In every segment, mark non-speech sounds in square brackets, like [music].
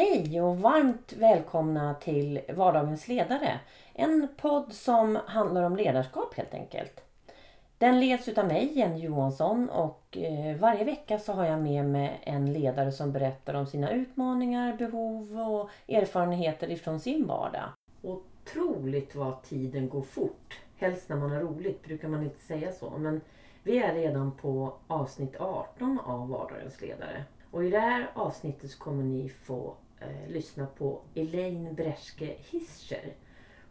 Hej och varmt välkomna till Vardagens ledare. En podd som handlar om ledarskap helt enkelt. Den leds utav mig, Jenny Johansson och eh, varje vecka så har jag med mig en ledare som berättar om sina utmaningar, behov och erfarenheter ifrån sin vardag. Otroligt vad tiden går fort. Helst när man har roligt brukar man inte säga så. Men vi är redan på avsnitt 18 av Vardagens ledare. Och i det här avsnittet så kommer ni få eh, lyssna på Elaine Breschke Hischer.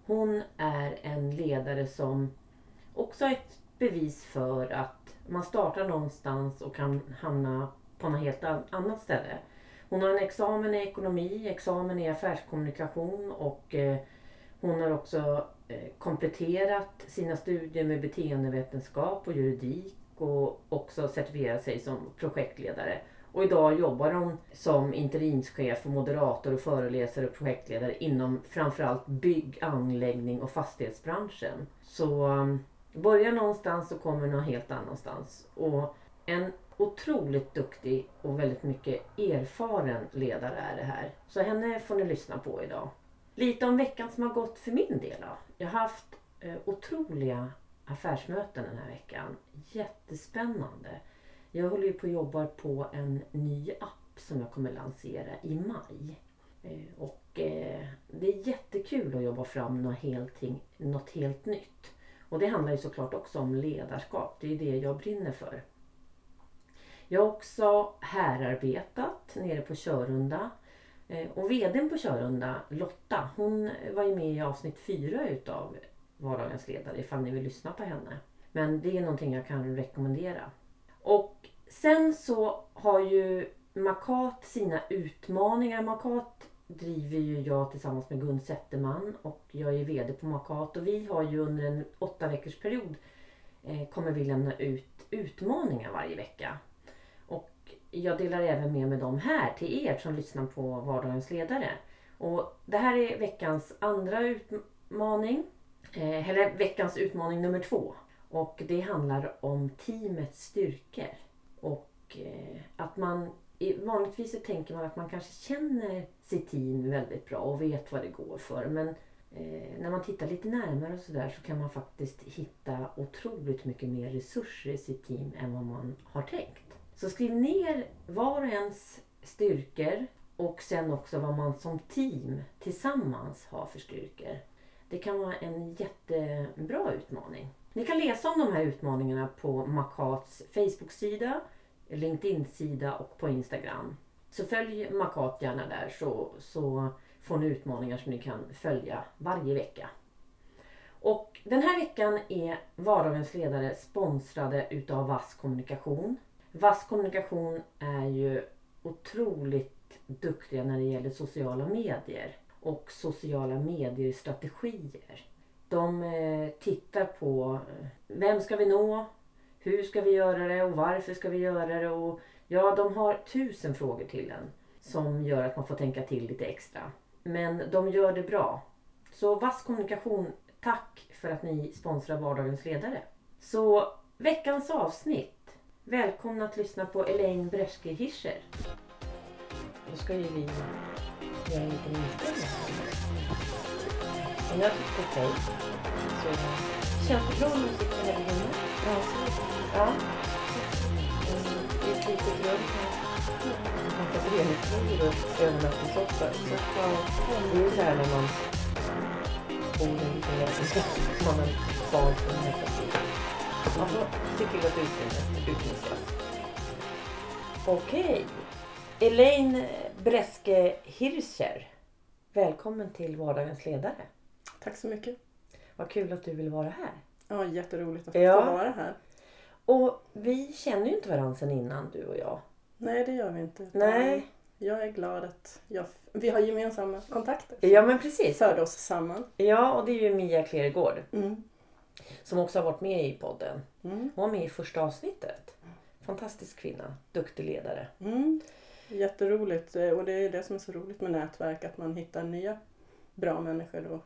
Hon är en ledare som också är ett bevis för att man startar någonstans och kan hamna på något helt annat ställe. Hon har en examen i ekonomi, examen i affärskommunikation och eh, hon har också eh, kompletterat sina studier med beteendevetenskap och juridik och också certifierat sig som projektledare. Och idag jobbar hon som interimschef och moderator och föreläsare och projektledare inom framförallt bygg, anläggning och fastighetsbranschen. Så um, börja någonstans och kommer någon helt annanstans. Och en otroligt duktig och väldigt mycket erfaren ledare är det här. Så henne får ni lyssna på idag. Lite om veckan som har gått för min del då. Jag har haft eh, otroliga affärsmöten den här veckan. Jättespännande. Jag håller ju på att jobba på en ny app som jag kommer lansera i maj. Eh, och eh, det är jättekul att jobba fram något helt, något helt nytt. Och det handlar ju såklart också om ledarskap. Det är det jag brinner för. Jag har också härarbetat nere på Körunda. Eh, och VDn på Körunda, Lotta, hon var ju med i avsnitt fyra utav Vardagens ledare ifall ni vill lyssna på henne. Men det är någonting jag kan rekommendera. Och sen så har ju Makat sina utmaningar. Makat driver ju jag tillsammans med Gun Zetterman och jag är VD på Makat och vi har ju under en åtta veckors period eh, kommer vi lämna ut utmaningar varje vecka. Och jag delar även med mig dem här till er som lyssnar på Vardagens ledare. Och det här är veckans andra utmaning. Eh, eller veckans utmaning nummer två. Och det handlar om teamets styrkor. Och eh, att man vanligtvis så tänker man att man kanske känner sitt team väldigt bra och vet vad det går för. Men eh, när man tittar lite närmare och sådär så kan man faktiskt hitta otroligt mycket mer resurser i sitt team än vad man har tänkt. Så skriv ner var och ens styrkor och sen också vad man som team tillsammans har för styrkor. Det kan vara en jättebra utmaning. Ni kan läsa om de här utmaningarna på Makats Facebook-sida, LinkedIn-sida och på Instagram. Så följ Makat gärna där så, så får ni utmaningar som ni kan följa varje vecka. Och den här veckan är Vardagens ledare sponsrade utav Vass Kommunikation. Vass Kommunikation är ju otroligt duktiga när det gäller sociala medier och sociala medier-strategier. De eh, tittar på eh, vem ska vi nå? Hur ska vi göra det och varför ska vi göra det? Och, ja, de har tusen frågor till en som gör att man får tänka till lite extra. Men de gör det bra. Så Vass Kommunikation, tack för att ni sponsrar Vardagens ledare. Så veckans avsnitt. Välkomna att lyssna på Elaine Breschke Hischer. Då ska ju vi göra en liten inspelning. Om jag tycker okej så känns det bra du sitter här inne. Ja, ja. Det är ett litet rum Man får föreningsliv och övernattningssoffa. Det är ju så här när man bor i en liten. Man har barn som hälsar till. Man får se till att utrymmet utnyttjas. Okej. Elaine Breske Hirscher. Välkommen till Vardagens ledare. Tack så mycket. Vad kul att du vill vara här. Ja, jätteroligt att Ja. få vara här. Och vi känner ju inte varandra sedan innan du och jag. Nej, det gör vi inte. Nej. Jag är glad att jag, vi har gemensamma kontakter. Ja men precis. Förde oss samman. Ja och det är ju Mia Klergård Mm. som också har varit med i podden. Mm. Hon var med i första avsnittet. Fantastisk kvinna, duktig ledare. Mm. Jätteroligt. Eh, Och det är det som är så roligt med nätverk. Att man hittar nya bra människor att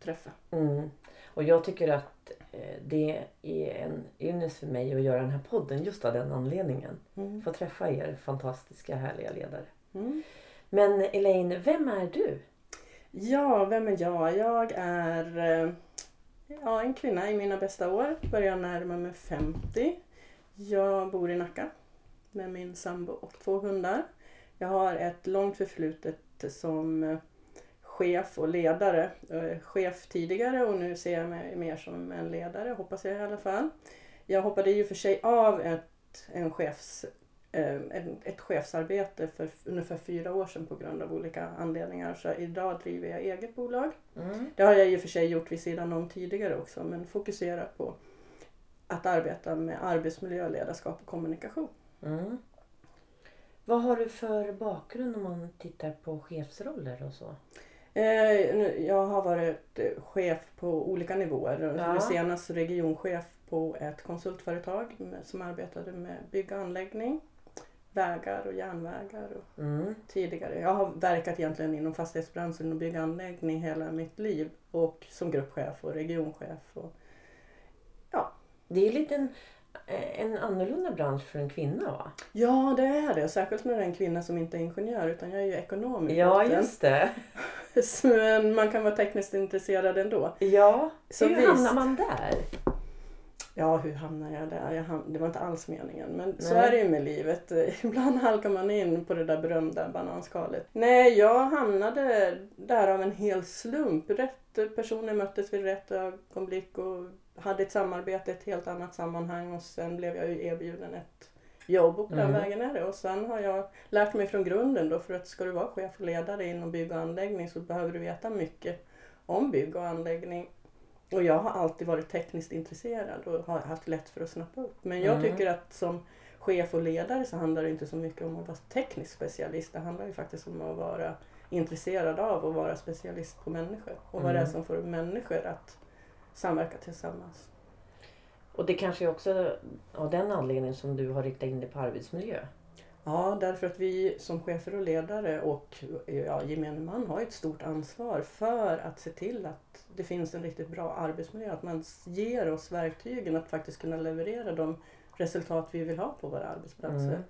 träffa. Mm. Och jag tycker att eh, det är en ynnest för mig att göra den här podden just av den anledningen. Mm. Få träffa er fantastiska härliga ledare. Mm. Men Elaine, vem är du? Ja, vem är jag? Jag är eh, ja, en kvinna i mina bästa år. Börjar närma mig 50. Jag bor i Nacka med min sambo och två hundar. Jag har ett långt förflutet som eh, chef och ledare. Eh, chef tidigare och nu ser jag mig mer som en ledare, hoppas jag i alla fall. Jag hoppade ju för sig av ett, en chefs, eh, ett chefsarbete för ungefär fyra år sedan på grund av olika anledningar. Så idag driver jag eget bolag. Mm. Det har jag och för sig gjort vid sidan om tidigare också men fokuserar på att arbeta med arbetsmiljö, ledarskap och kommunikation. Mm. Vad har du för bakgrund om man tittar på chefsroller och så? Eh, jag har varit chef på olika nivåer. Ja. Nu senast regionchef på ett konsultföretag som arbetade med bygg och anläggning, vägar och järnvägar. Och Mm. tidigare. Jag har verkat egentligen inom fastighetsbranschen och bygg och anläggning hela mitt liv och som gruppchef och regionchef. Och, Det är lite en, en annorlunda bransch för en kvinna va? ja, det är det. Särskilt när det är en kvinna som inte är ingenjör utan jag är ju ekonom Ja, just det. [laughs] [laughs] Men man kan vara tekniskt intresserad ändå. Ja, Så hur visst. hamnar man där? Ja, hur hamnar jag där? Jag ham- det var inte alls meningen. Men så Nej. är det ju med livet. [laughs] Ibland halkar man in på det där berömda bananskalet. Nej, jag hamnade där av en hel slump. Rätt personer möttes vid rätt ögonblick och hade ett samarbete i ett helt annat sammanhang och sen blev jag ju erbjuden ett jobb och på den Mm. vägen är det. Och sen har jag lärt mig från grunden då för att ska du vara chef och ledare inom bygg och anläggning så behöver du veta mycket om bygg och anläggning. Och jag har alltid varit tekniskt intresserad och har haft lätt för att snappa upp. Men jag Mm. tycker att som chef och ledare så handlar det inte så mycket om att vara teknisk specialist. Det handlar ju faktiskt om att vara intresserad av att vara specialist på människor. Och vad det är Mm. som får människor att samverka tillsammans. Och det kanske är också av den anledningen som du har riktat in dig på arbetsmiljö. Ja, därför att vi som chefer och ledare och ja, gemene man har ett stort ansvar för att se till att det finns en riktigt bra arbetsmiljö. Att man ger oss verktygen att faktiskt kunna leverera de resultat vi vill ha på våra arbetsplatser. Mm.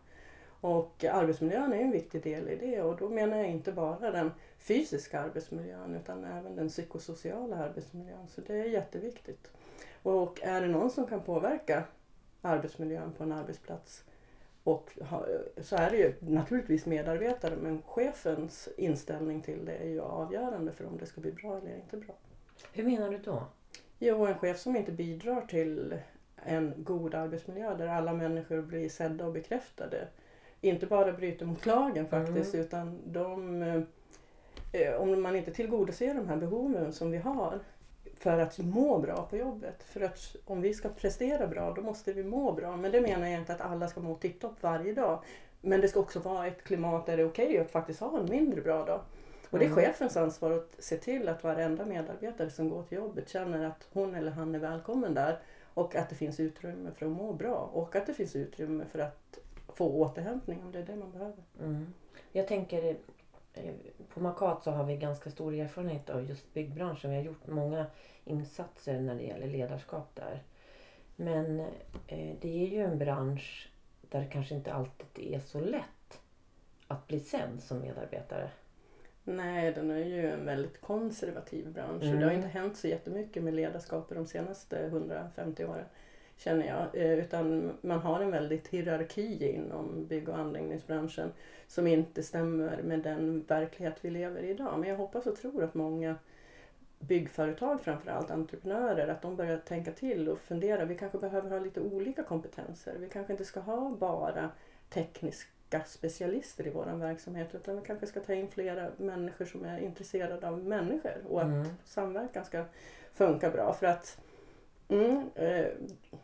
Och arbetsmiljön är en viktig del i det och då menar jag inte bara den fysiska arbetsmiljön utan även den psykosociala arbetsmiljön. Så det är jätteviktigt. Och är det någon som kan påverka arbetsmiljön på en arbetsplats och så är det ju naturligtvis medarbetare men chefens inställning till det är ju avgörande för om det ska bli bra eller inte bra. Hur menar du då? Jo, en chef som inte bidrar till en god arbetsmiljö där alla människor blir sedda och bekräftade. Inte bara bryter mot lagen faktiskt utan de, eh, om man inte tillgodoser de här behoven som vi har för att må bra på jobbet. För att om vi ska prestera bra då måste vi må bra. Men det menar jag inte att alla ska må tipptopp varje dag. Men det ska också vara ett klimat där det är okej att faktiskt ha en mindre bra dag. Och det är Mm. chefens ansvar att se till att varenda medarbetare som går till jobbet känner att hon eller han är välkommen där och att det finns utrymme för att må bra och att det finns utrymme för att få återhämtning om det är det man behöver. Mm. Jag tänker på Makat så har vi ganska stor erfarenhet av just byggbranschen. Vi har gjort många insatser när det gäller ledarskap där. Men eh, det är ju en bransch där det kanske inte alltid är så lätt att bli sedd som medarbetare. Nej, den är ju en väldigt konservativ bransch och Mm. det har inte hänt så jättemycket med ledarskap de senaste 150 åren. Känner jag. Eh, Utan man har en väldigt hierarki inom bygg och anläggningsbranschen som inte stämmer med den verklighet vi lever i idag. Men jag hoppas och tror att många byggföretag framförallt, entreprenörer, att de börjar tänka till och fundera. Vi kanske behöver ha lite olika kompetenser. Vi kanske inte ska ha bara tekniska specialister i vår verksamhet utan vi kanske ska ta in flera människor som är intresserade av människor och att Mm. samverkan ska funka bra. För att mm, eh,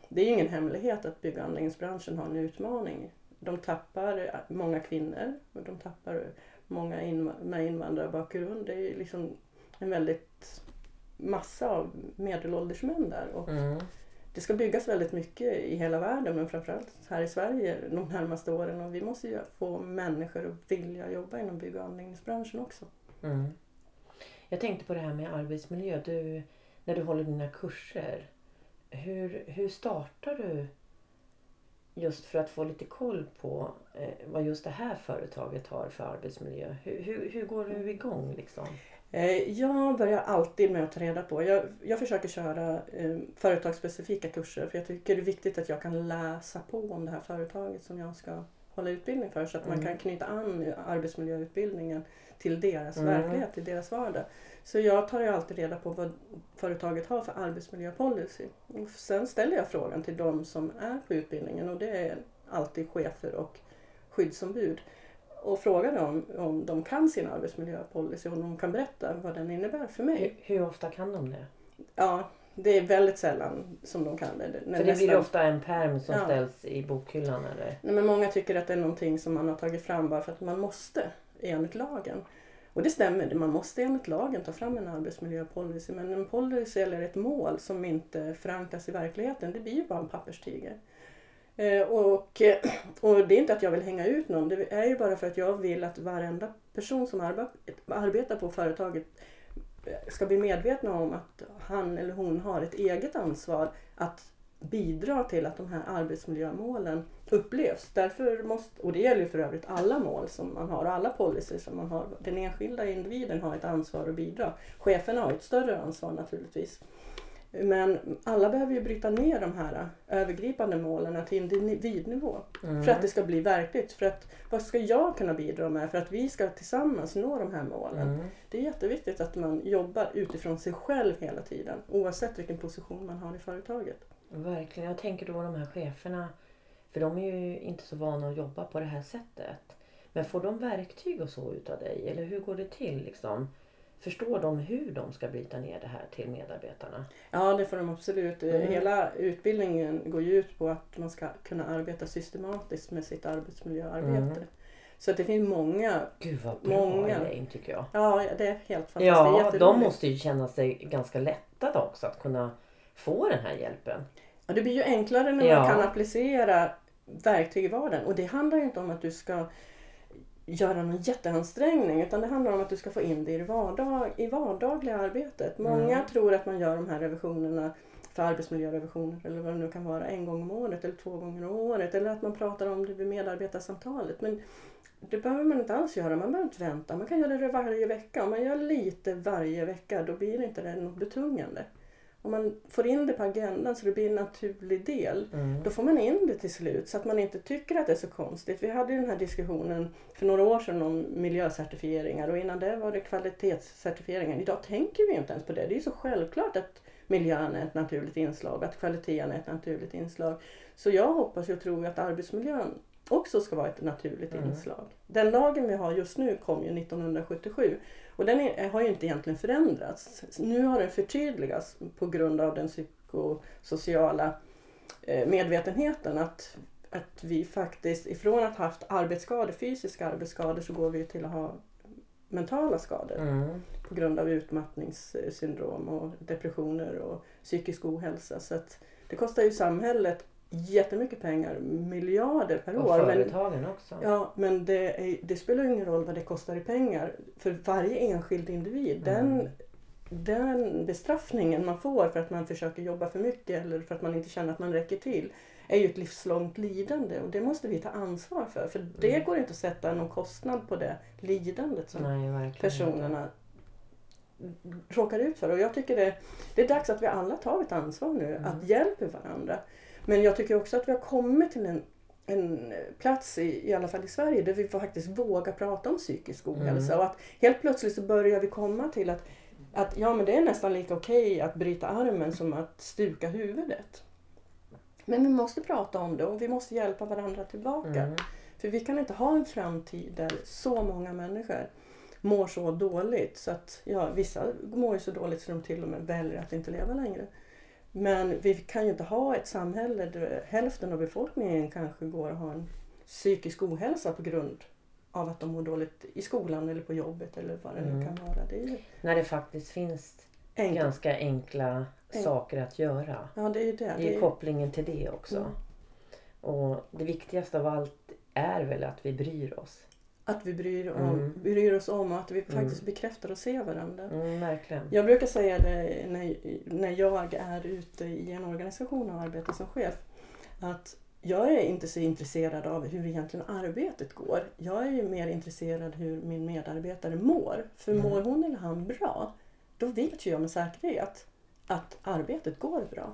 det är ju ingen hemlighet att bygg och anläggningsbranschen har en utmaning. De tappar eh, många kvinnor och de tappar många inv- med invandrarbakgrund. Det är liksom en väldigt massa av medelålders män där. Och Mm. det ska byggas väldigt mycket i hela världen men framförallt här i Sverige de närmaste åren och vi måste ju få människor att vilja jobba inom bygg och anläggningsbranschen också. Mm. Jag tänkte på det här med arbetsmiljö. Du, när du håller dina kurser, hur, hur startar du just för att få lite koll på eh, vad just det här företaget har för arbetsmiljö. Hur, hur, hur går du igång liksom? Eh, jag börjar alltid med att ta reda på. Jag, jag försöker köra eh, företagsspecifika kurser för jag tycker det är viktigt att jag kan läsa på om det här företaget som jag ska hålla utbildning för så att man Mm. kan knyta an arbetsmiljöutbildningen till deras Mm. verklighet, till deras vardag. Så jag tar ju alltid reda på vad företaget har för arbetsmiljöpolicy. Och sen ställer jag frågan till de som är på utbildningen och det är alltid chefer och skyddsombud och frågar dem om de kan sin arbetsmiljöpolicy och om de kan berätta vad den innebär för mig. Hur, hur ofta kan de det? Ja, det är väldigt sällan som de kan det. För det blir nästan- ofta en perm som Ja. ställs i bokhyllan eller? Nej, men många tycker att det är någonting som man har tagit fram bara för att man måste enligt lagen. Och det stämmer, man måste enligt lagen ta fram en arbetsmiljöpolicy. Men en policy eller ett mål som inte förankras i verkligheten, det blir ju bara en papperstiger. Eh, och, [clears throat] och det är inte att jag vill hänga ut någon, det är ju bara för att jag vill att varenda person som arbetar på företaget ska bli medvetna om att han eller hon har ett eget ansvar att bidra till att de här arbetsmiljömålen upplevs. Därför måste, och det gäller ju för övrigt alla mål som man har och alla policies som man har. Den enskilda individen har ett ansvar att bidra. Cheferna har ett större ansvar naturligtvis. Men alla behöver ju bryta ner de här övergripande målen till individnivå Mm. för att det ska bli verkligt. För att, vad ska jag kunna bidra med för att vi ska tillsammans nå de här målen? Mm. Det är jätteviktigt att man jobbar utifrån sig själv hela tiden oavsett vilken position man har i företaget. Verkligen. Jag tänker då de här cheferna. För de är ju inte så vana att jobba på det här sättet. Men får de verktyg och så utav dig? Eller hur går det till liksom? Förstår de hur de ska bryta ner det här till medarbetarna? Ja, det får de absolut. Mm. Hela utbildningen går ju ut på att man ska kunna arbeta systematiskt med sitt arbetsmiljöarbete. Mm. Så det finns många, Gud vad bra Många. Elaine tycker jag. ja det är helt fantastiskt. Ja, de måste ju känna sig ganska lättade också att kunna få den här hjälpen. Ja, det blir ju enklare när Ja. man kan applicera verktyg i vardagen. Och det handlar ju inte om att du ska göra någon jätteansträngning utan det handlar om att du ska få in det i, vardag, i vardagliga arbetet. Många Mm. tror att man gör de här revisionerna för arbetsmiljörevisioner eller vad det nu kan vara en gång om året eller två gånger om året eller att man pratar om det vid medarbetarsamtalet. Men det behöver man inte alls göra, man behöver inte vänta. Man kan göra det varje vecka. Om man gör lite varje vecka då blir det inte det något betungande. Om man får in det på agendan så det blir en naturlig del Mm. då får man in det till slut så att man inte tycker att det är så konstigt. Vi hade ju den här diskussionen för några år sedan om miljöcertifieringar och innan det var det kvalitetscertifieringar. Idag tänker vi ju inte ens på det. Det är ju så självklart att miljön är ett naturligt inslag, att kvaliteten är ett naturligt inslag. Så jag hoppas och tror att arbetsmiljön också ska vara ett naturligt Mm. inslag. Den lagen vi har just nu kom ju 1977 och den är, har ju inte egentligen förändrats. Nu har den förtydligats på grund av den psykosociala eh, medvetenheten att, att vi faktiskt ifrån att ha haft arbetsskador, fysiska arbetsskador så går vi till att ha mentala skador Mm. på grund av utmattningssyndrom och depressioner och psykisk ohälsa. Så det kostar ju samhället jättemycket pengar, miljarder per Och år. Men, företagen också. ja, men det, är, det spelar ingen roll vad det kostar i pengar. För varje enskild individ, Mm. den, den bestraffningen man får för att man försöker jobba för mycket eller för att man inte känner att man räcker till är ju ett livslångt lidande och det måste vi ta ansvar för. För det Mm. går inte att sätta någon kostnad på det lidandet som Nej, verkligen inte. personerna råkar ut för. Och jag tycker det, det är dags att vi alla tar ett ansvar nu, Mm. att hjälpa varandra. Men jag tycker också att vi har kommit till en, en plats, i, i alla fall i Sverige, där vi faktiskt vågar prata om psykisk ohälsa. Mm. Och att helt plötsligt så börjar vi komma till att, att ja, men det är nästan lika okej att bryta armen som att stuka huvudet. Men vi måste prata om det och vi måste hjälpa varandra tillbaka. Mm. För vi kan inte ha en framtid där så många människor mår så dåligt. Så att, ja, vissa mår ju så dåligt så de till och med väljer att inte leva längre. Men vi kan ju inte ha ett samhälle där hälften av befolkningen kanske går och har en psykisk ohälsa på grund av att de mår dåligt i skolan eller på jobbet eller vad det nu Mm. kan vara. Det ju När det faktiskt finns enkelt. ganska enkla Enk- saker att göra. Ja, det är det. Det är det är, kopplingen till det också. Mm. Och det viktigaste av allt är väl att vi bryr oss. Att vi bryr, om, Mm. bryr oss om och att vi Mm. faktiskt bekräftar och ser varandra. Mm, verkligen. Jag brukar säga det när, när jag är ute i en organisation och arbetar som chef. Att jag är inte så intresserad av hur egentligen arbetet går. Jag är ju mer intresserad hur min medarbetare mår. För Mm. mår hon eller han bra, då vet ju jag med säkerhet att arbetet går bra.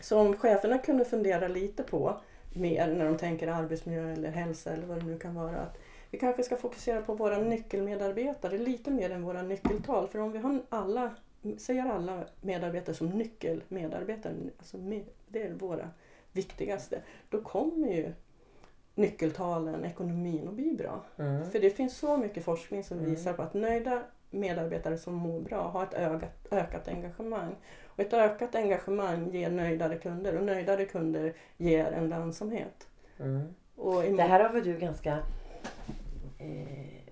Så om cheferna kunde fundera lite på mer när de tänker arbetsmiljö eller hälsa eller vad det nu kan vara. Att vi kanske ska fokusera på våra nyckelmedarbetare lite mer än våra nyckeltal. För om vi har alla, säger alla medarbetare som nyckelmedarbetare, alltså med- det är våra viktigaste, då kommer ju nyckeltalen, ekonomin att bli bra. Mm. För det finns så mycket forskning som Mm. visar på att nöjda medarbetare som mår bra har ett ökat, ökat engagemang. Och ett ökat engagemang ger nöjdare kunder och nöjdare kunder ger en lönsamhet. Mm. Och Det här har väl du ganska...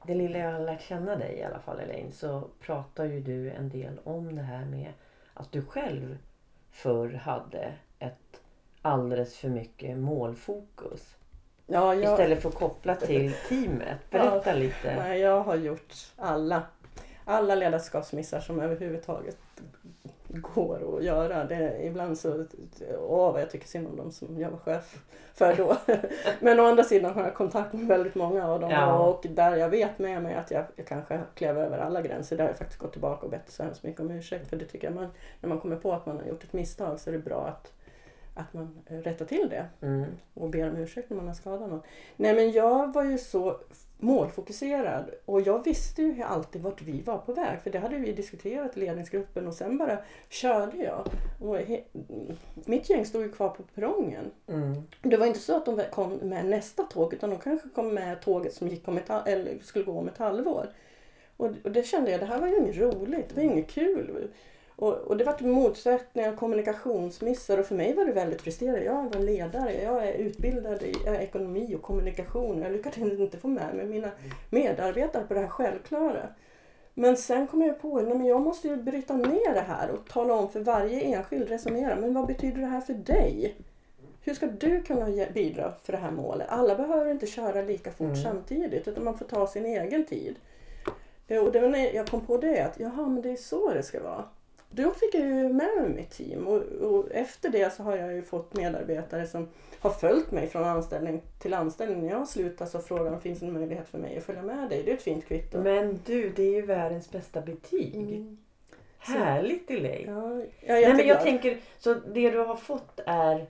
Det lilla jag har lärt känna dig i alla fall Elaine så pratar ju du en del om det här med att du själv förr hade ett alldeles för mycket målfokus. ja, jag, Istället för att koppla till [laughs] teamet. Berätta lite. nej, jag har gjort alla, alla ledarskapsmissar som överhuvudtaget går att göra. Det, ibland så, åh vad jag tycker synd om dem som jag var chef för då. [laughs] Men å andra sidan har jag kontakt med väldigt många av dem Ja. och där jag vet med mig att jag, jag kanske klev över alla gränser, där har jag faktiskt gått tillbaka och bett så hemskt mycket om ursäkt. För det tycker jag man, när man kommer på att man har gjort ett misstag så är det bra att, att man rättar till det Mm. och ber om ursäkt när man har skadat någon. Nej men jag var ju så målfokuserad och jag visste ju alltid vart vi var på väg för det hade vi diskuterat i ledningsgruppen och sen bara körde jag. Och mitt gäng stod ju kvar på perrongen. Mm. Det var inte så att de kom med nästa tåg utan de kanske kom med tåget som gick om ett, eller skulle gå om ett halvår. Och, och det kände jag, det här var ju inget roligt, det var inget kul. Och, och det var motsättningar, kommunikationsmissar och för mig var det väldigt frustrerande. Jag var ledare, jag är utbildad i ekonomi och kommunikation. Jag lyckades inte få med mig mina medarbetare på det här självklara. Men sen kom jag på att jag måste ju bryta ner det här och tala om för varje enskild resonera. Men vad betyder det här för dig? Hur ska du kunna bidra för det här målet? Alla behöver inte köra lika fort Mm. samtidigt utan man får ta sin egen tid. Och det var när jag kom på det att jaha, men det är så det ska vara. Då fick jag ju med mig mitt team och, och efter det så har jag ju fått medarbetare som har följt mig från anställning till anställning. När jag har slutat så frågar de finns det en möjlighet för mig att följa med dig. Det är ett fint kvitto. Men du, det är ju världens bästa betyg. Mm. Härligt Elaine. Ja, jag Nej, men jag tänker, så det du har fått är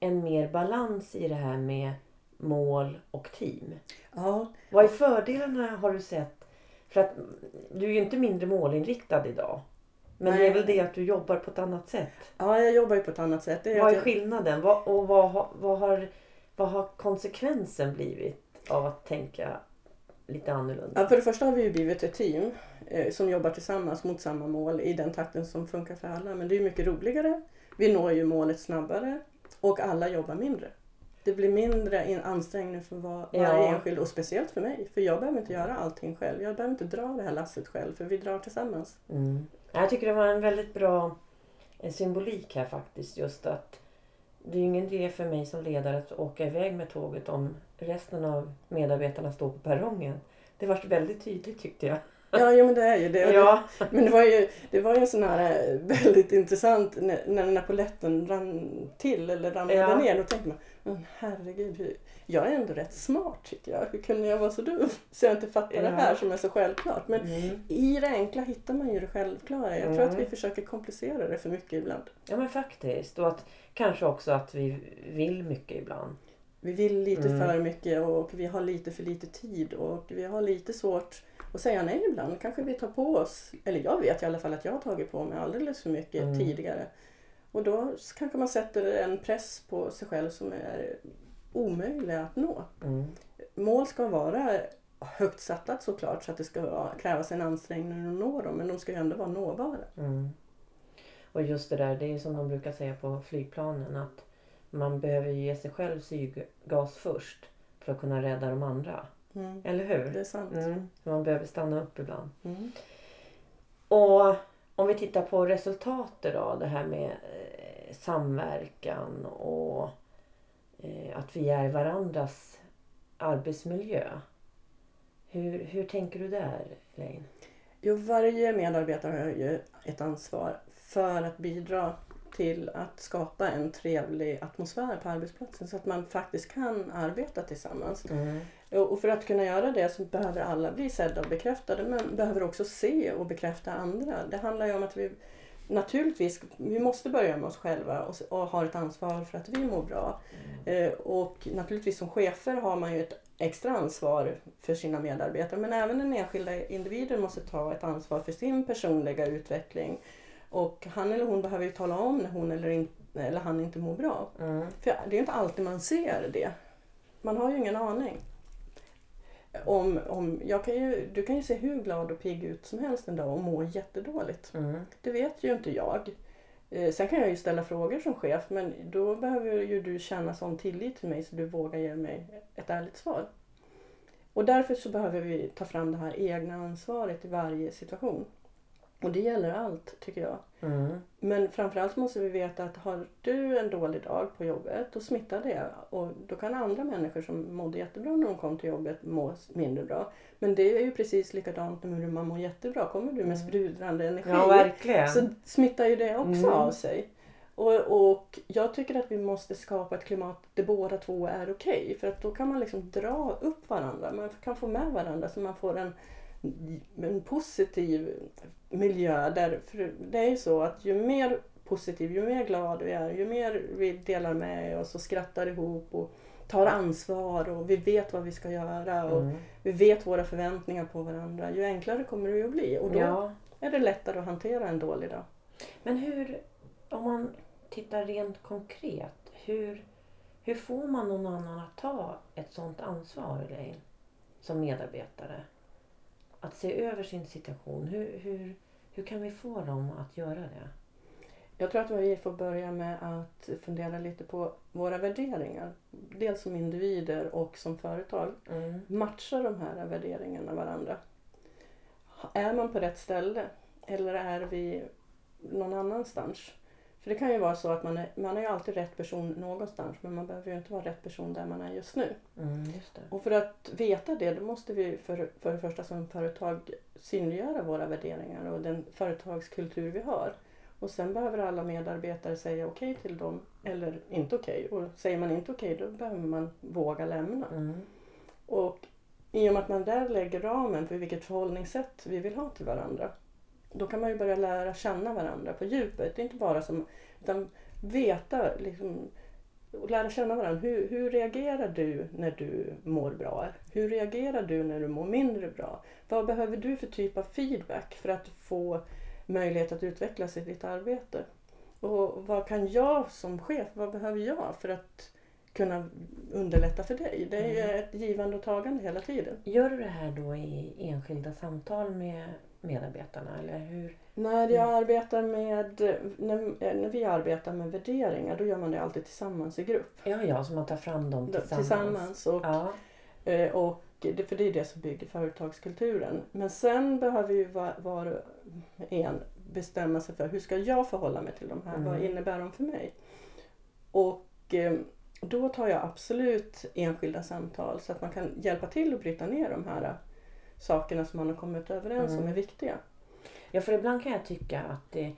en mer balans i det här med mål och team. ja, Vad är fördelarna har du sett? För att du är ju inte mindre målinriktad idag. Men det är Nej. väl det att du jobbar på ett annat sätt. ja, jag jobbar ju på ett annat sätt. Det är Vad är jag- skillnaden? Vad, och vad, har- vad, har, vad har konsekvensen blivit av att tänka lite annorlunda? Ja, för det första har vi ju blivit ett team eh, som jobbar tillsammans mot samma mål i den takten som funkar för alla. Men det är ju mycket roligare. Vi når ju målet snabbare och alla jobbar mindre. Det blir mindre in- ansträngning för var, varje Ja. enskild och speciellt för mig. För jag behöver inte göra allting själv. Jag behöver inte dra det här lasset själv för vi drar tillsammans. Mm. Jag tycker det var en väldigt bra symbolik här faktiskt. Just att det är ingen idé för mig som ledare att åka iväg med tåget om resten av medarbetarna står på perrongen. Det var väldigt tydligt tyckte jag. Ja, jo, men det är ju det. Ja, Men det var ju, det var ju en sån här eh, väldigt intressant när, när polletten rann till eller ramlade Ja. ner. Då tänkte man, men herregud, jag är ändå rätt smart tycker jag. Hur kunde jag vara så dum? [laughs] Så jag inte fattar det Ja. här som är så självklart. Men mm. i det enkla hittar man ju det självklara. Jag tror Mm. att vi försöker komplicera det för mycket ibland. ja men faktiskt. Och att kanske också att vi vill mycket ibland. Vi vill lite Mm. för mycket och vi har lite för lite tid och vi har lite svårt att säga nej ibland. Kanske vi tar på oss, eller jag vet i alla fall att jag har tagit på mig alldeles för mycket Mm. tidigare. Och då kanske man sätter en press på sig själv som är omöjlig att nå. Mm. Mål ska vara högt satta såklart så att det ska krävas en ansträngning att nå dem men de ska ju ändå vara nåbara. Mm. Och just det där, det är som de brukar säga på flygplanen att man behöver ge sig själv syrgas först för att kunna rädda de andra. Mm. Eller hur? Det är sant. Mm. Man behöver stanna upp ibland. Mm. Och om vi tittar på resultatet då, det här med eh, samverkan och eh, att vi är varandras arbetsmiljö. Hur, hur tänker du där, Elaine? Jo, varje medarbetare har ju ett ansvar för att bidra till att skapa en trevlig atmosfär på arbetsplatsen så att man faktiskt kan arbeta tillsammans. Mm. Och för att kunna göra det så behöver alla bli sedda och bekräftade men behöver också se och bekräfta andra. Det handlar ju om att vi naturligtvis, vi måste börja med oss själva och, och har ett ansvar för att vi mår bra. Eh, och naturligtvis som chefer har man ju ett extra ansvar för sina medarbetare men även den enskilda individen måste ta ett ansvar för sin personliga utveckling. Och han eller hon behöver ju tala om när hon eller, in, eller han inte mår bra. Mm. För det är ju inte alltid man ser det. Man har ju ingen aning. Om, om, jag kan ju, du kan ju se hur glad och pigg ut som helst en dag och må jättedåligt. Mm. Det vet ju inte jag. Eh, Sen kan jag ju ställa frågor som chef men då behöver ju du känna sån tillit till mig så du vågar ge mig ett ärligt svar. Och därför så behöver vi ta fram det här egna ansvaret i varje situation. Och det gäller allt tycker jag. Mm. Men framförallt måste vi veta att har du en dålig dag på jobbet då smittar det. Och då kan andra människor som mådde jättebra när de kom till jobbet må mindre bra. Men det är ju precis likadant när man mår jättebra. Kommer du med sprudlande energi Ja, så smittar ju det också Mm. av sig. Och, och jag tycker att vi måste skapa ett klimat där båda två är okej. För att då kan man liksom dra upp varandra. Man kan få med varandra så man får en, en positiv miljö. Där, för det är ju så att ju mer positiv, ju mer glad vi är, ju mer vi delar med oss och skrattar ihop och tar ansvar och vi vet vad vi ska göra och Mm. vi vet våra förväntningar på varandra. Ju enklare kommer det ju att bli och då Ja. är det lättare att hantera en dålig dag. Men hur, om man tittar rent konkret, hur, hur får man någon annan att ta ett sådant ansvar Elaine, som medarbetare? Att se över sin situation. Hur, hur, hur kan vi få dem att göra det? Jag tror att vi får börja med att fundera lite på våra värderingar. Dels som individer och som företag. Mm. Matchar de här värderingarna varandra? Är man på rätt ställe? Eller är vi någon annanstans? För det kan ju vara så att man är, man är ju alltid rätt person någonstans men man behöver ju inte vara rätt person där man är just nu. Mm, just. Och för att veta det då måste vi för, för det första som företag synliggöra våra värderingar och den företagskultur vi har. Och sen behöver alla medarbetare säga okej till dem eller inte okej. Och säger man inte okej då behöver man våga lämna. Mm. Och i och med att man där lägger ramen för vilket förhållningssätt vi vill ha till varandra. Då kan man ju börja lära känna varandra på djupet. Inte bara som, utan veta liksom, och lära känna varandra. Hur, hur reagerar du när du mår bra? Hur reagerar du när du mår mindre bra? Vad behöver du för typ av feedback för att få möjlighet att utvecklas i ditt arbete? Och vad kan jag som chef, vad behöver jag för att kunna underlätta för dig? Det är ju ett givande och tagande hela tiden. Gör du det här då i enskilda samtal med medarbetarna eller hur? När jag arbetar med, när, när vi arbetar med värderingar då gör man det alltid tillsammans i grupp. Ja, ja, så man tar fram dem tillsammans. tillsammans och, Ja. eh, och det, för det är det som bygger företagskulturen. Men sen behöver ju var, var och en bestämma sig för hur ska jag förhålla mig till de här? Mm. Vad innebär de för mig? Och eh, då tar jag absolut enskilda samtal så att man kan hjälpa till att bryta ner de här sakerna som man har kommit överens om Mm. är viktiga. Ja, för ibland kan jag tycka att det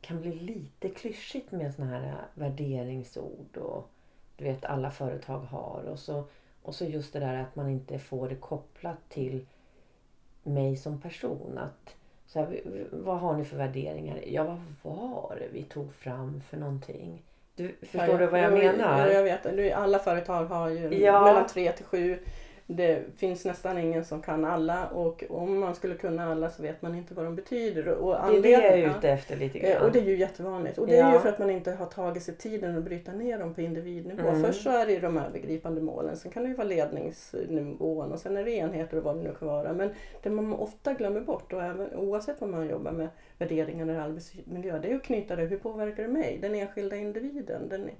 kan bli lite klyschigt med såna här värderingsord och du vet alla företag har och så, och så just det där att man inte får det kopplat till mig som person. Att, så här, vad har ni för värderingar? Ja, vad var det vi tog fram för någonting? Du, förstår Ja, du vad jag ja, menar? Ja, jag vet. Alla företag har ju Ja. mellan tre till sju. Det finns nästan ingen som kan alla och om man skulle kunna alla så vet man inte vad de betyder. Och det är det jag är ute efter lite Eh, grann. Och det är ju jättevanligt. Och det är Ja. ju för att man inte har tagit sig tiden att bryta ner dem på individnivå. Mm. Först så är det ju de övergripande målen, sen kan det ju vara ledningsnivån och sen är det enheter och vad det nu kan vara. Men det man ofta glömmer bort, och även, oavsett vad man jobbar med värderingar eller arbetsmiljö, det är att knyta det, hur påverkar det mig? Den enskilda individen. Den,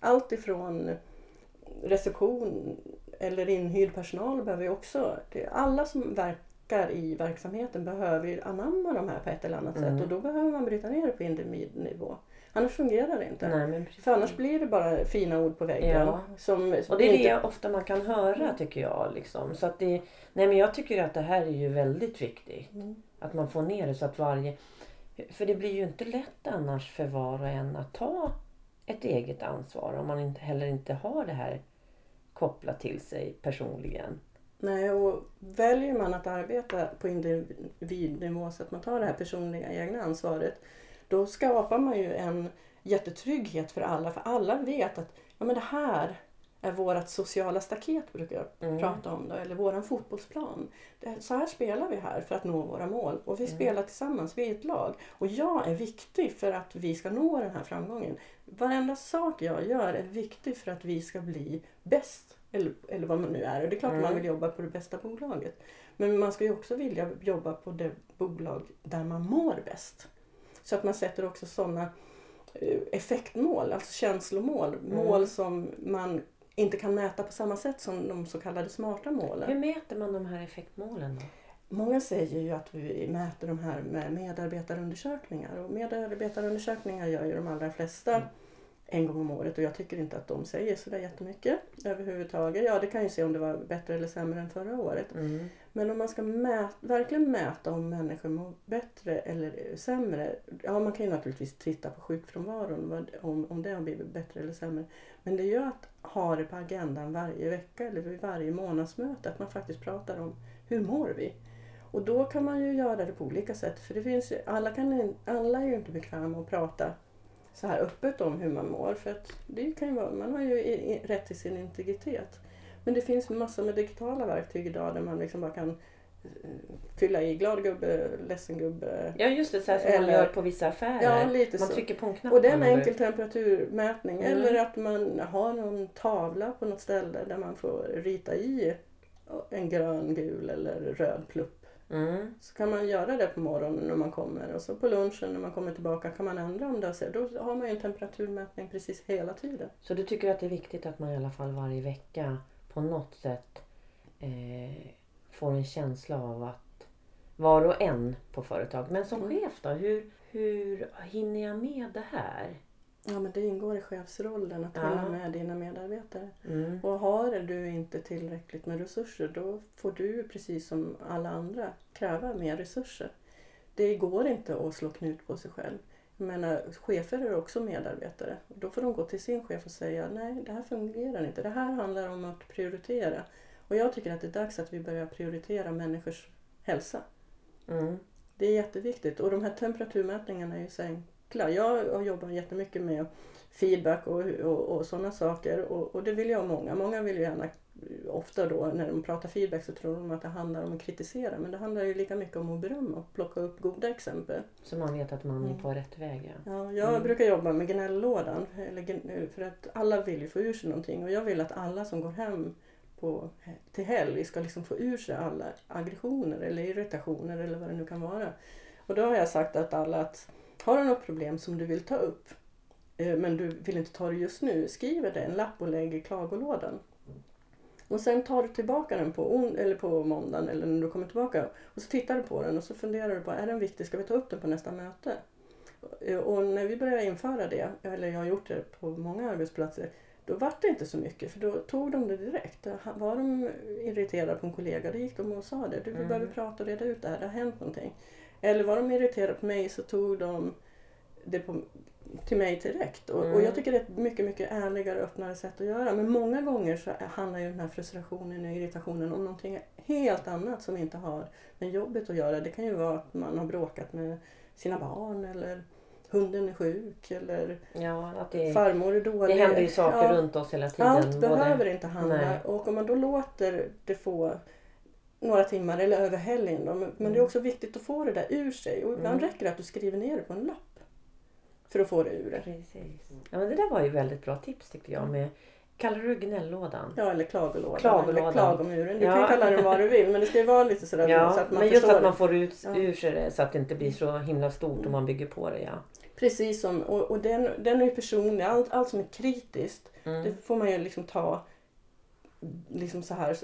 allt ifrån reception eller inhyrd personal behöver ju också, alla som verkar i verksamheten behöver ju anamma de här på ett eller annat Mm. sätt och då behöver man bryta ner det på individnivå. Annars fungerar det inte. Nej. För annars blir det bara fina ord på väggen. Ja. Som, Och det är inte- det ofta man kan höra tycker jag. Liksom. Så att det, nej men jag tycker att det här är ju väldigt viktigt. Mm. Att man får ner det så att varje... För det blir ju inte lätt annars för var och en att ta ett eget ansvar om man inte, heller inte har det här kopplat till sig personligen. Nej, och väljer man att arbeta på individnivå så att man tar det här personliga egna ansvaret, då skapar man ju en jättetrygghet för alla. För alla vet att ja, men det här är vårt sociala staket brukar jag Mm. prata om. Då, eller våran fotbollsplan. Det, så här spelar vi här för att nå våra mål. Och vi Mm. spelar tillsammans, vi är ett lag. Och jag är viktig för att vi ska nå den här framgången. Varenda sak jag gör är viktig för att vi ska bli bäst. Eller, eller vad man nu är. Och det är klart Mm. man vill jobba på det bästa bolaget. Men man ska ju också vilja jobba på det bolag där man mår bäst. Så att man sätter också sådana eh, effektmål, alltså känslomål. Mål som man inte kan mäta på samma sätt som de så kallade smarta målen. Hur mäter man de här effektmålen då? Många säger ju att vi mäter de här med medarbetarundersökningar och medarbetarundersökningar gör ju de allra flesta en gång om året och jag tycker inte att de säger sådär jättemycket överhuvudtaget. Ja, det kan ju se om det var bättre eller sämre än förra året. Mm. Men om man ska mät, verkligen mäta om människor mår bättre eller sämre. Ja, man kan ju naturligtvis titta på sjukfrånvaron, vad, om, om det har blivit bättre eller sämre. Men det är ju att ha det på agendan varje vecka eller vid varje månadsmöte. Att man faktiskt pratar om hur mår vi? Och då kan man ju göra det på olika sätt. För det finns ju, alla, kan, alla är ju inte bekväma att prata så här öppet om hur man mår. För att det kan ju vara, man har ju i, i, rätt till sin integritet. Men det finns massor med digitala verktyg idag där man liksom bara kan eh, fylla i glad gubbe, ledsen gubbe. Ja just det, så här som man Eller- gör på vissa affärer. Ja, lite man så. trycker på en knapp. Och det är en man enkel temperaturmätning. Mm. Eller att man har någon tavla på något ställe där man får rita i en grön, gul eller röd plupp. Mm. Så kan man göra det på morgonen när man kommer och så på lunchen när man kommer tillbaka kan man ändra om det. Så då har man ju en temperaturmätning precis hela tiden. Så du tycker att det är viktigt att man i alla fall varje vecka på något sätt eh, får en känsla av att var och en på företag. Men som Mm. chef då, hur, hur hinner jag med det här? Ja men det ingår i chefsrollen att Ja. hinna med dina medarbetare. Mm. Och har du inte tillräckligt med resurser då får du precis som alla andra kräva mer resurser. Det går inte att slå knut på sig själv. Jag menar, chefer är också medarbetare. Då får de gå till sin chef och säga nej det här fungerar inte. Det här handlar om att prioritera. Och jag tycker att det är dags att vi börjar prioritera människors hälsa. Mm. Det är jätteviktigt och de här temperaturmätningarna är ju enkla. Jag har jobbat jättemycket med feedback och, och, och sådana saker och, och det vill jag många. Många vill ju gärna, ofta då när de pratar feedback så tror de att det handlar om att kritisera men det handlar ju lika mycket om att berömma och plocka upp goda exempel. Så man vet att man är Mm. på rätt väg. Ja. Ja, jag Mm. brukar jobba med gnällådan eller, för att alla vill ju få ur sig någonting och jag vill att alla som går hem på, till helg ska liksom få ur sig alla aggressioner eller irritationer eller vad det nu kan vara. Och då har jag sagt att alla att har du något problem som du vill ta upp eh, men du vill inte ta det just nu, skriv det en lapp och lägg i klagolådan. Och sen tar du tillbaka den på, on- eller på måndagen eller när du kommer tillbaka och så tittar du på den och så funderar du på är den viktig, ska vi ta upp den på nästa möte? Eh, Och när vi började införa det, eller jag har gjort det på många arbetsplatser, då var det inte så mycket för då tog de det direkt. Var de irriterade på en kollega, då gick de och sa det. Du, vi Mm. behöver prata och reda ut det här, det har hänt någonting. Eller var de irriterade på mig så tog de det på, till mig direkt. Och, och Mm. jag tycker det är ett mycket, mycket ärligare och öppnare sätt att göra. Men många gånger så handlar ju den här frustrationen och irritationen om någonting helt annat som inte har med jobbet att göra. Det kan ju vara att man har bråkat med sina barn eller hunden är sjuk eller Ja, att det, farmor är det dålig. händer ju saker Ja, runt oss hela tiden. Allt behöver inte handla. Nej. Och om man då låter det få några timmar eller över helgen. Då, men men det är Mm. också viktigt att få det där ur sig. Och ibland Mm. räcker det att du skriver ner det på en lapp. För att få det ur det. Precis. Ja, men det där var ju väldigt bra tips tyckte jag. Med, kallar du det gnällådan? Ja, eller klagolådan. Klagolådan. Eller klagomuren. Du Ja. kan kalla den vad du vill men det ska ju vara lite sådär Ja, så att man men just att man får ut Ja. ur sig det så att det inte blir så himla stort Mm. om man bygger på det. Ja. Precis som, och, och den, den är ju personlig. Allt, allt som är kritiskt Mm. Det får man ju liksom ta liksom så här,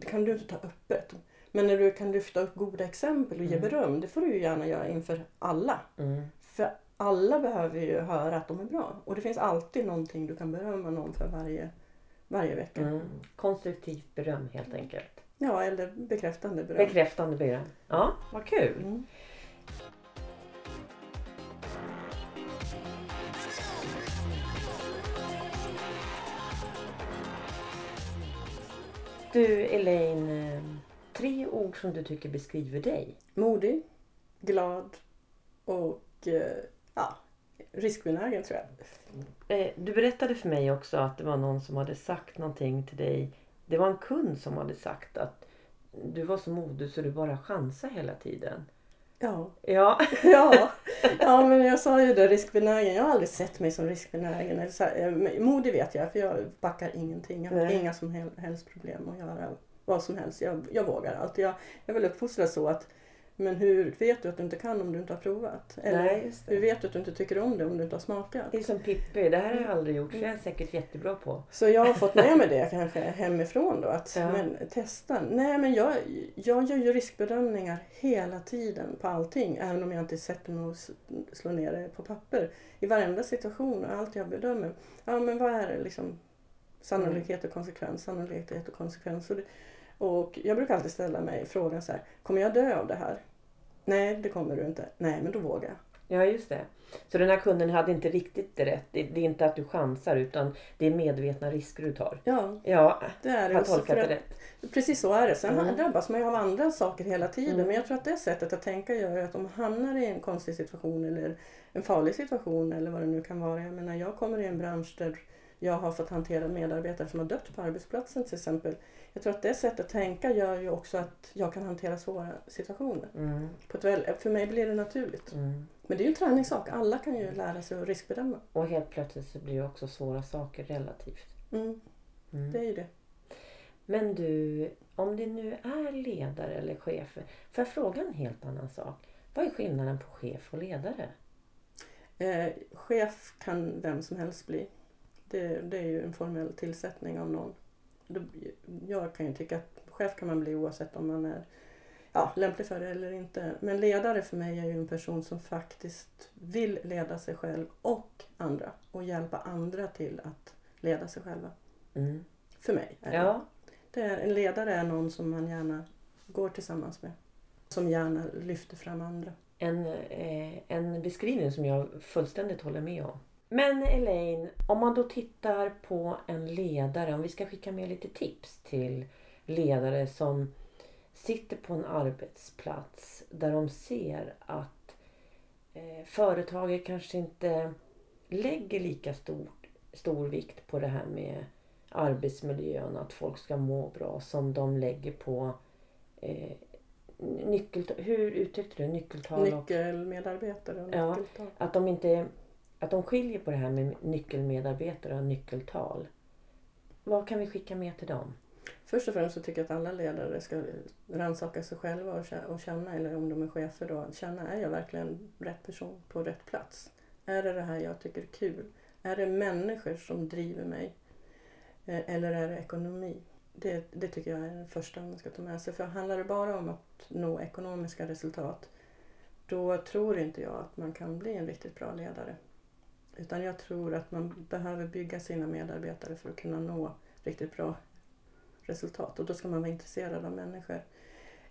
det kan du inte ta öppet. Men när du kan lyfta upp goda exempel och ge Mm. beröm, det får du ju gärna göra inför alla. Mm. För alla behöver ju höra att de är bra. Och det finns alltid någonting du kan berömma någon för varje, varje vecka. Mm. Konstruktivt beröm helt enkelt. Ja, eller bekräftande beröm. Bekräftande beröm. Ja, vad kul. Du Elaine, eh, tre ord som du tycker beskriver dig. Modig, glad och eh, ja, riskbenägen tror jag. Eh, Du berättade för mig också att det var någon som hade sagt någonting till dig. Det var en kund som hade sagt att du var så modig så du bara chansade hela tiden. Ja. Ja. [laughs] Ja. [laughs] ja, men jag sa ju det, riskbenägen. Jag har aldrig sett mig som riskbenägen. Eh, modig vet jag, för jag backar ingenting. Jag har Nej. inga som hel- helst problem att göra vad som helst. Jag, jag vågar allt. Jag, jag vill uppfostra så att men hur vet du att du inte kan om du inte har provat? Eller Nej, det. hur vet du att du inte tycker om det om du inte har smakat? Det är som Pippi. Det här har jag aldrig gjort så jag är säkert jättebra på. Så jag har fått med mig det kanske hemifrån då. Att, Ja. men, testa. Nej men jag, jag gör ju riskbedömningar hela tiden på allting. Även om jag inte sätter mig och slår ner det på papper. I varenda situation och allt jag bedömer. Ja men vad är det liksom? Sannolikhet och konsekvens, sannolikhet och konsekvens. Och, det, och jag brukar alltid ställa mig frågan så här. Kommer jag dö av det här? Nej det kommer du inte. Nej men då vågar jag. Ja, just det. Så den här kunden hade inte riktigt rätt. Det, är inte att du chansar utan det är medvetna risker du tar. Ja, Ja, det är det. har tolkat det rätt. Precis så är det. Sen Mm. drabbas man ju av andra saker hela tiden. Mm. Men jag tror att det sättet att tänka gör att om man hamnar i en konstig situation eller en farlig situation eller vad det nu kan vara. Jag menar jag kommer i en bransch där jag har fått hantera medarbetare som har dött på arbetsplatsen till exempel. Jag tror att det sättet att tänka gör ju också att jag kan hantera svåra situationer. Mm, På ett väl, för mig blir det naturligt. mm. Men det är ju en träningssak. Alla kan ju lära sig att riskbedöma. Och helt plötsligt så blir det också svåra saker relativt. Mm, Mm. det är ju det. Men du, om det nu är ledare eller chefer. Får jag fråga en helt annan sak? Vad är skillnaden på chef och ledare? Eh, chef kan vem som helst bli. Det, det är ju en formell tillsättning av någon. Jag kan ju tycka att chef kan man bli oavsett om man är ja, lämplig för det eller inte. Men ledare för mig är ju en person som faktiskt vill leda sig själv och andra och hjälpa andra till att leda sig själva. Mm. För mig. Är det. Ja, Det är, en ledare är någon som man gärna går tillsammans med. Som gärna lyfter fram andra. en, eh, en beskrivning som jag fullständigt håller med om. Men Elaine, om man då tittar på en ledare, om vi ska skicka med lite tips till ledare som sitter på en arbetsplats där de ser att eh, företaget kanske inte lägger lika stort, stor vikt på det här med arbetsmiljön, att folk ska må bra som de lägger på eh, nyckeltal. Hur uttryckte du nyckeltal? Nyckelmedarbetare och Ja. nyckeltal. att de inte att de skiljer på det här med nyckelmedarbetare och nyckeltal. Vad kan vi skicka med till dem? Först och främst så tycker jag att alla ledare ska rannsaka sig själva och känna, eller om de är chefer då, känna är jag verkligen rätt person på rätt plats? Är det det här jag tycker är kul? Är det människor som driver mig? Eh, eller är det ekonomi? Det, det tycker jag är det första man ska ta med sig. För handlar det bara om att nå ekonomiska resultat då tror inte jag att man kan bli en riktigt bra ledare. Utan jag tror att man behöver bygga sina medarbetare för att kunna nå riktigt bra resultat och då ska man vara intresserad av människor.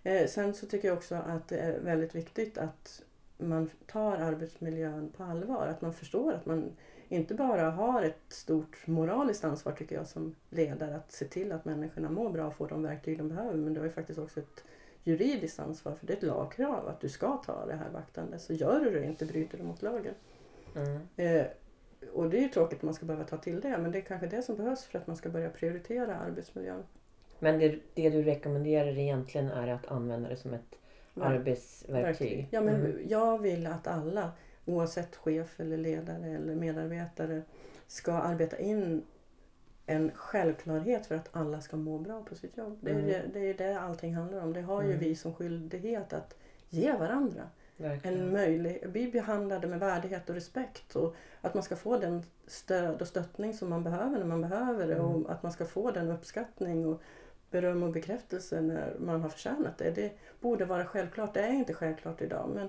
Eh, sen så tycker jag också att det är väldigt viktigt att man tar arbetsmiljön på allvar. Att man förstår att man inte bara har ett stort moraliskt ansvar tycker jag som ledare att se till att människorna mår bra och får de verktyg de behöver. Men du har ju faktiskt också ett juridiskt ansvar för det är ett lagkrav att du ska ta det här vaktande. Så gör du det inte bryter du mot lagen. Mm. Eh, och det är ju tråkigt att man ska behöva ta till det men det är kanske det som behövs för att man ska börja prioritera arbetsmiljön. Men det, det du rekommenderar egentligen är att använda det som ett arbetsverktyg? Ja, men Mm. Jag vill att alla, oavsett chef eller ledare eller medarbetare, ska arbeta in en självklarhet för att alla ska må bra på sitt jobb. Det är, Mm. det, det är det allting handlar om. Det har ju Mm. vi som skyldighet att ge varandra Verkligen. en möjlig, bli behandlade med värdighet och respekt och att man ska få den stöd och stöttning som man behöver när man behöver det Mm. och att man ska få den uppskattning och beröm och bekräftelse när man har förtjänat det. Det borde vara självklart. Det är inte självklart idag men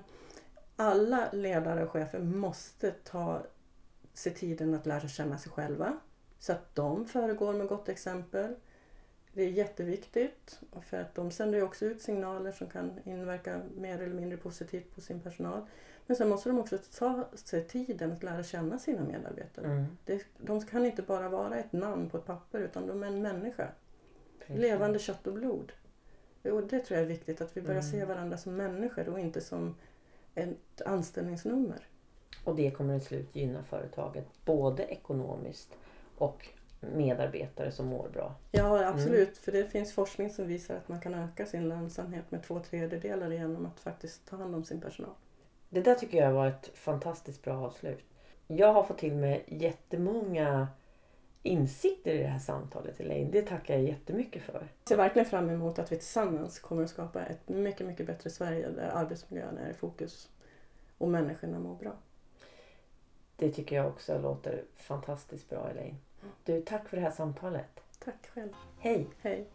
alla ledare och chefer måste ta sig tiden att lära känna sig själva så att de föregår med gott exempel. Det är jätteviktigt för att de sänder ju också ut signaler som kan inverka mer eller mindre positivt på sin personal. Men sen måste de också ta sig tiden att lära känna sina medarbetare. Mm. Det, de kan inte bara vara ett namn på ett papper utan de är en människa. Precis. Levande kött och blod. Och det tror jag är viktigt, att vi börjar Mm. se varandra som människor och inte som ett anställningsnummer. Och det kommer till slut gynna företaget både ekonomiskt och medarbetare som mår bra. Ja, absolut. För det finns forskning som visar att man kan öka sin lönsamhet med två tredjedelar genom att faktiskt ta hand om sin personal. Det där tycker jag var ett fantastiskt bra avslut. Jag har fått till mig jättemånga insikter i det här samtalet Elaine. Det tackar jag jättemycket för. Jag ser verkligen fram emot att vi tillsammans kommer att skapa ett mycket, mycket bättre Sverige där arbetsmiljön är i fokus och människorna mår bra. Det tycker jag också låter fantastiskt bra Elaine. Du, tack för det här samtalet. Tack själv. Hej! Hej.